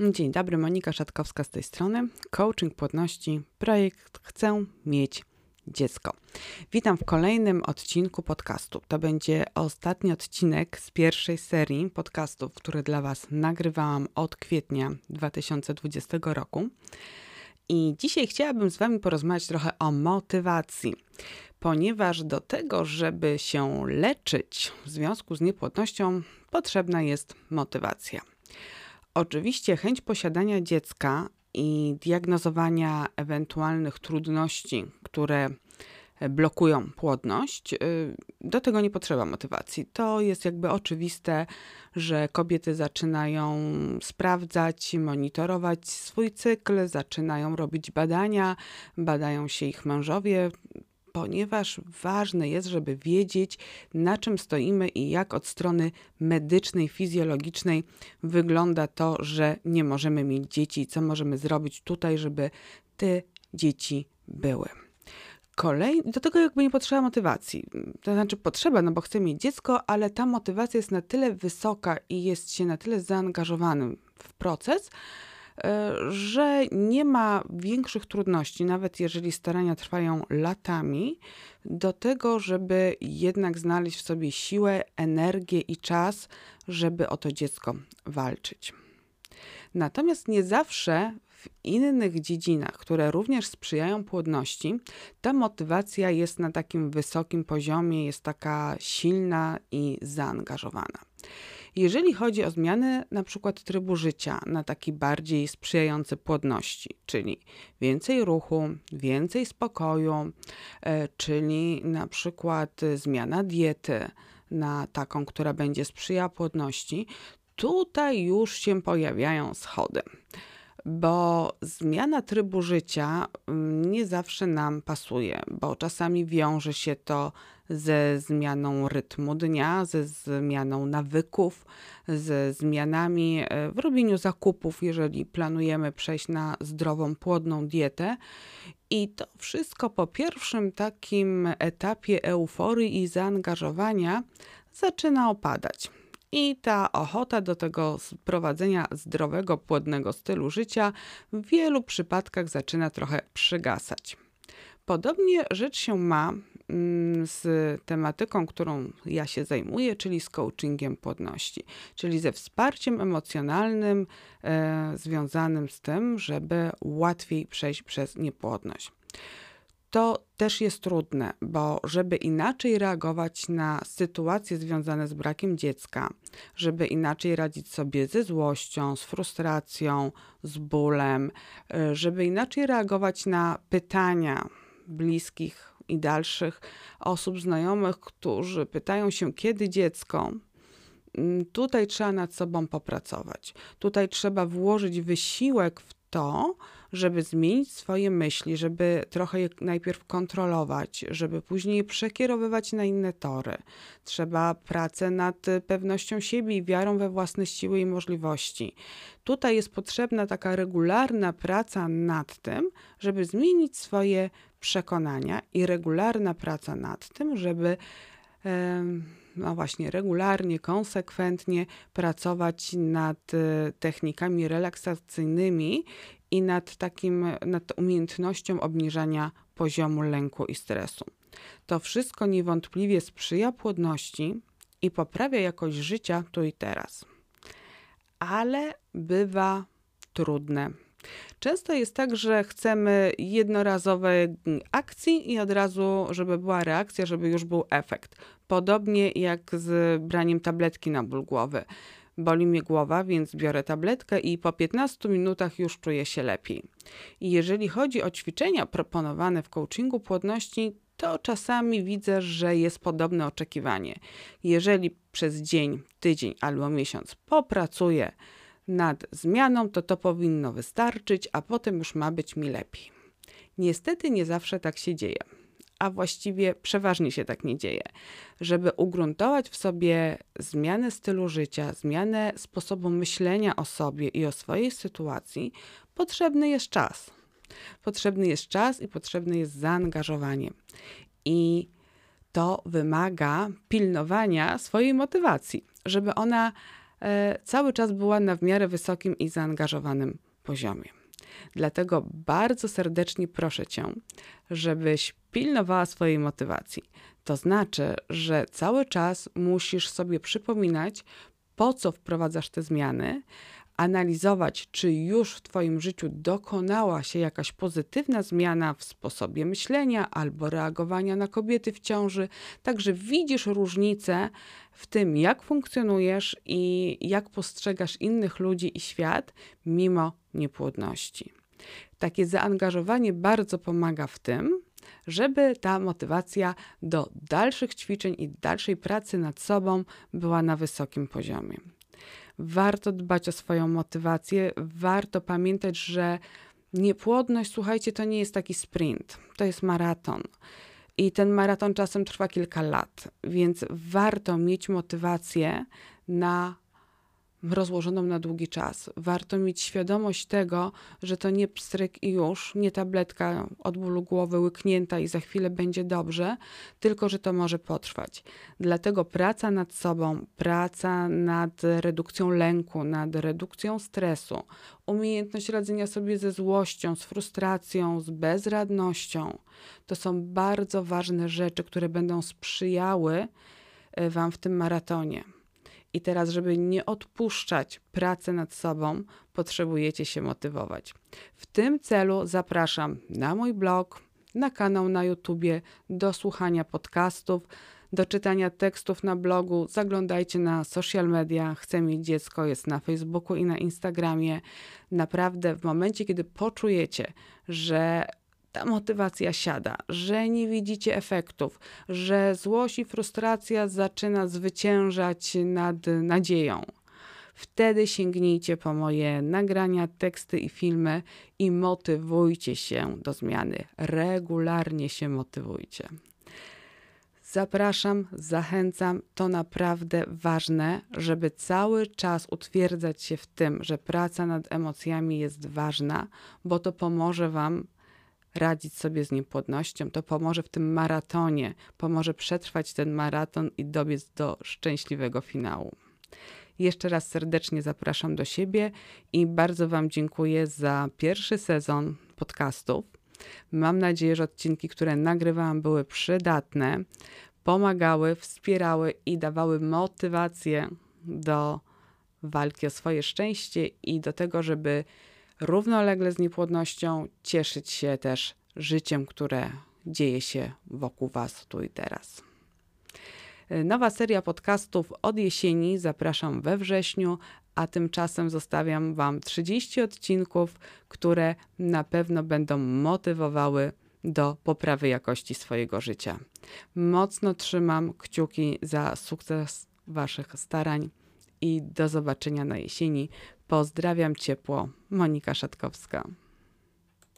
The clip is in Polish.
Dzień dobry, Monika Szatkowska z tej strony. Coaching płodności, projekt Chcę mieć dziecko. Witam w kolejnym odcinku podcastu. To będzie ostatni odcinek z pierwszej serii podcastów, które dla Was nagrywałam od kwietnia 2020 roku. I dzisiaj chciałabym z Wami porozmawiać trochę o motywacji, ponieważ do tego, żeby się leczyć w związku z niepłodnością, potrzebna jest motywacja. Oczywiście chęć posiadania dziecka i diagnozowania ewentualnych trudności, które blokują płodność, y, do tego nie potrzeba motywacji. To jest jakby oczywiste, że kobiety zaczynają sprawdzać, monitorować swój cykl, zaczynają robić badania, badają się ich mężowie, ponieważ ważne jest, żeby wiedzieć, na czym stoimy i jak od strony medycznej, fizjologicznej wygląda to, że nie możemy mieć dzieci, co możemy zrobić tutaj, żeby te dzieci były. Kolej, do tego jakby nie potrzeba motywacji. To znaczy potrzeba, no bo chcę mieć dziecko, ale ta motywacja jest na tyle wysoka i jest się na tyle zaangażowanym w proces, że nie ma większych trudności, nawet jeżeli starania trwają latami, do tego, żeby jednak znaleźć w sobie siłę, energię i czas, żeby o to dziecko walczyć. Natomiast nie zawsze w innych dziedzinach, które również sprzyjają płodności, ta motywacja jest na takim wysokim poziomie, jest taka silna i zaangażowana. Jeżeli chodzi o zmiany na przykład trybu życia na taki bardziej sprzyjający płodności, czyli więcej ruchu, więcej spokoju, e, czyli na przykład zmiana diety na taką, która będzie sprzyjała płodności, tutaj już się pojawiają schody bo zmiana trybu życia mm, nie zawsze nam pasuje, bo czasami wiąże się to ze zmianą rytmu dnia, ze zmianą nawyków, ze zmianami e, w robieniu zakupów, jeżeli planujemy przejść na zdrową, płodną dietę. I to wszystko po pierwszym takim etapie euforii i zaangażowania zaczyna opadać. I ta ochota do tego prowadzenia zdrowego, płodnego stylu życia w wielu przypadkach zaczyna trochę przygasać. Podobnie rzecz się ma z tematyką, którą ja się zajmuję, czyli z coachingiem płodności, czyli ze wsparciem emocjonalnym e, związanym z tym, żeby łatwiej przejść przez niepłodność. To też jest trudne, bo żeby inaczej reagować na sytuacje związane z brakiem dziecka, żeby inaczej radzić sobie ze złością, z frustracją, z bólem, e, żeby inaczej reagować na pytania bliskich i dalszych osób znajomych, którzy pytają się, kiedy dziecko, mm, tutaj trzeba nad sobą popracować. Tutaj trzeba włożyć wysiłek w to, żeby zmienić swoje myśli, żeby trochę je najpierw kontrolować, żeby później je przekierowywać na inne tory. Trzeba pracę nad pewnością siebie i wiarą we własne siły i możliwości. Tutaj jest potrzebna taka regularna praca nad tym, żeby zmienić swoje przekonania i regularna praca nad tym, żeby no właśnie, regularnie, konsekwentnie pracować nad e, technikami relaksacyjnymi i nad takim, nad umiejętnością obniżania poziomu lęku i stresu. To wszystko niewątpliwie sprzyja płodności i poprawia jakość życia tu i teraz. Ale bywa trudne. Często jest tak, że chcemy jednorazowej akcji i od razu, żeby była reakcja, żeby już był efekt. Podobnie jak z braniem tabletki na ból głowy boli mnie głowa, więc biorę tabletkę i po 15 minutach już czuję się lepiej. I jeżeli chodzi o ćwiczenia proponowane w coachingu płodności, to czasami widzę, że jest podobne oczekiwanie. Jeżeli przez dzień, tydzień albo miesiąc popracuję nad zmianą, to to powinno wystarczyć, a potem już ma być mi lepiej. Niestety nie zawsze tak się dzieje a właściwie przeważnie się tak nie dzieje. Żeby ugruntować w sobie zmianę stylu życia, zmianę sposobu myślenia o sobie i o swojej sytuacji, potrzebny jest czas. Potrzebny jest czas i potrzebne jest zaangażowanie. I to wymaga pilnowania swojej motywacji, żeby ona cały czas była na w miarę wysokim i zaangażowanym poziomie. Dlatego bardzo serdecznie proszę Cię, żebyś pilnowała swojej motywacji. To znaczy, że cały czas musisz sobie przypominać, po co wprowadzasz te zmiany, analizować, czy już w Twoim życiu dokonała się jakaś pozytywna zmiana w sposobie myślenia albo reagowania na kobiety w ciąży. Także widzisz różnicę w tym, jak funkcjonujesz i jak postrzegasz innych ludzi i świat mimo niepłodności. Takie zaangażowanie bardzo pomaga w tym, żeby ta motywacja do dalszych ćwiczeń i dalszej pracy nad sobą była na wysokim poziomie. Warto dbać o swoją motywację, warto pamiętać, że niepłodność, słuchajcie, to nie jest taki sprint, to jest maraton. I ten maraton czasem trwa kilka lat, więc warto mieć motywację na rozłożoną na długi czas. Warto mieć świadomość tego, że to nie pstryk i już, nie tabletka od bólu głowy łyknięta i za chwilę będzie dobrze, tylko że to może potrwać. Dlatego praca nad sobą, praca nad redukcją lęku, nad redukcją stresu, umiejętność radzenia sobie ze złością, z frustracją, z bezradnością, to są bardzo ważne rzeczy, które będą sprzyjały e, Wam w tym maratonie. I teraz, żeby nie odpuszczać pracy nad sobą, potrzebujecie się motywować. W tym celu zapraszam na mój blog, na kanał na YouTubie, do słuchania podcastów, do czytania tekstów na blogu. Zaglądajcie na social media. Chcę mieć dziecko jest na Facebooku i na Instagramie. Naprawdę, w momencie, kiedy poczujecie, że ta motywacja siada, że nie widzicie efektów, że złość i frustracja zaczyna zwyciężać nad nadzieją. Wtedy sięgnijcie po moje nagrania, teksty i filmy i motywujcie się do zmiany. Regularnie się motywujcie. Zapraszam, zachęcam. To naprawdę ważne, żeby cały czas utwierdzać się w tym, że praca nad emocjami jest ważna, bo to pomoże Wam radzić sobie z niepłodnością, to pomoże w tym maratonie, pomoże przetrwać ten maraton i dobiec do szczęśliwego finału. Jeszcze raz serdecznie zapraszam do siebie i bardzo Wam dziękuję za pierwszy sezon podcastów. Mam nadzieję, że odcinki, które nagrywałam, były przydatne, pomagały, wspierały i dawały motywację do walki o swoje szczęście i do tego, żeby równolegle z niepłodnością cieszyć się też życiem, które dzieje się wokół Was tu i teraz. Nowa seria podcastów od jesieni zapraszam we wrześniu, a tymczasem zostawiam Wam 30 odcinków, które na pewno będą motywowały do poprawy jakości swojego życia. Mocno trzymam kciuki za sukces Waszych starań i do zobaczenia na jesieni. Pozdrawiam ciepło, Monika Szatkowska.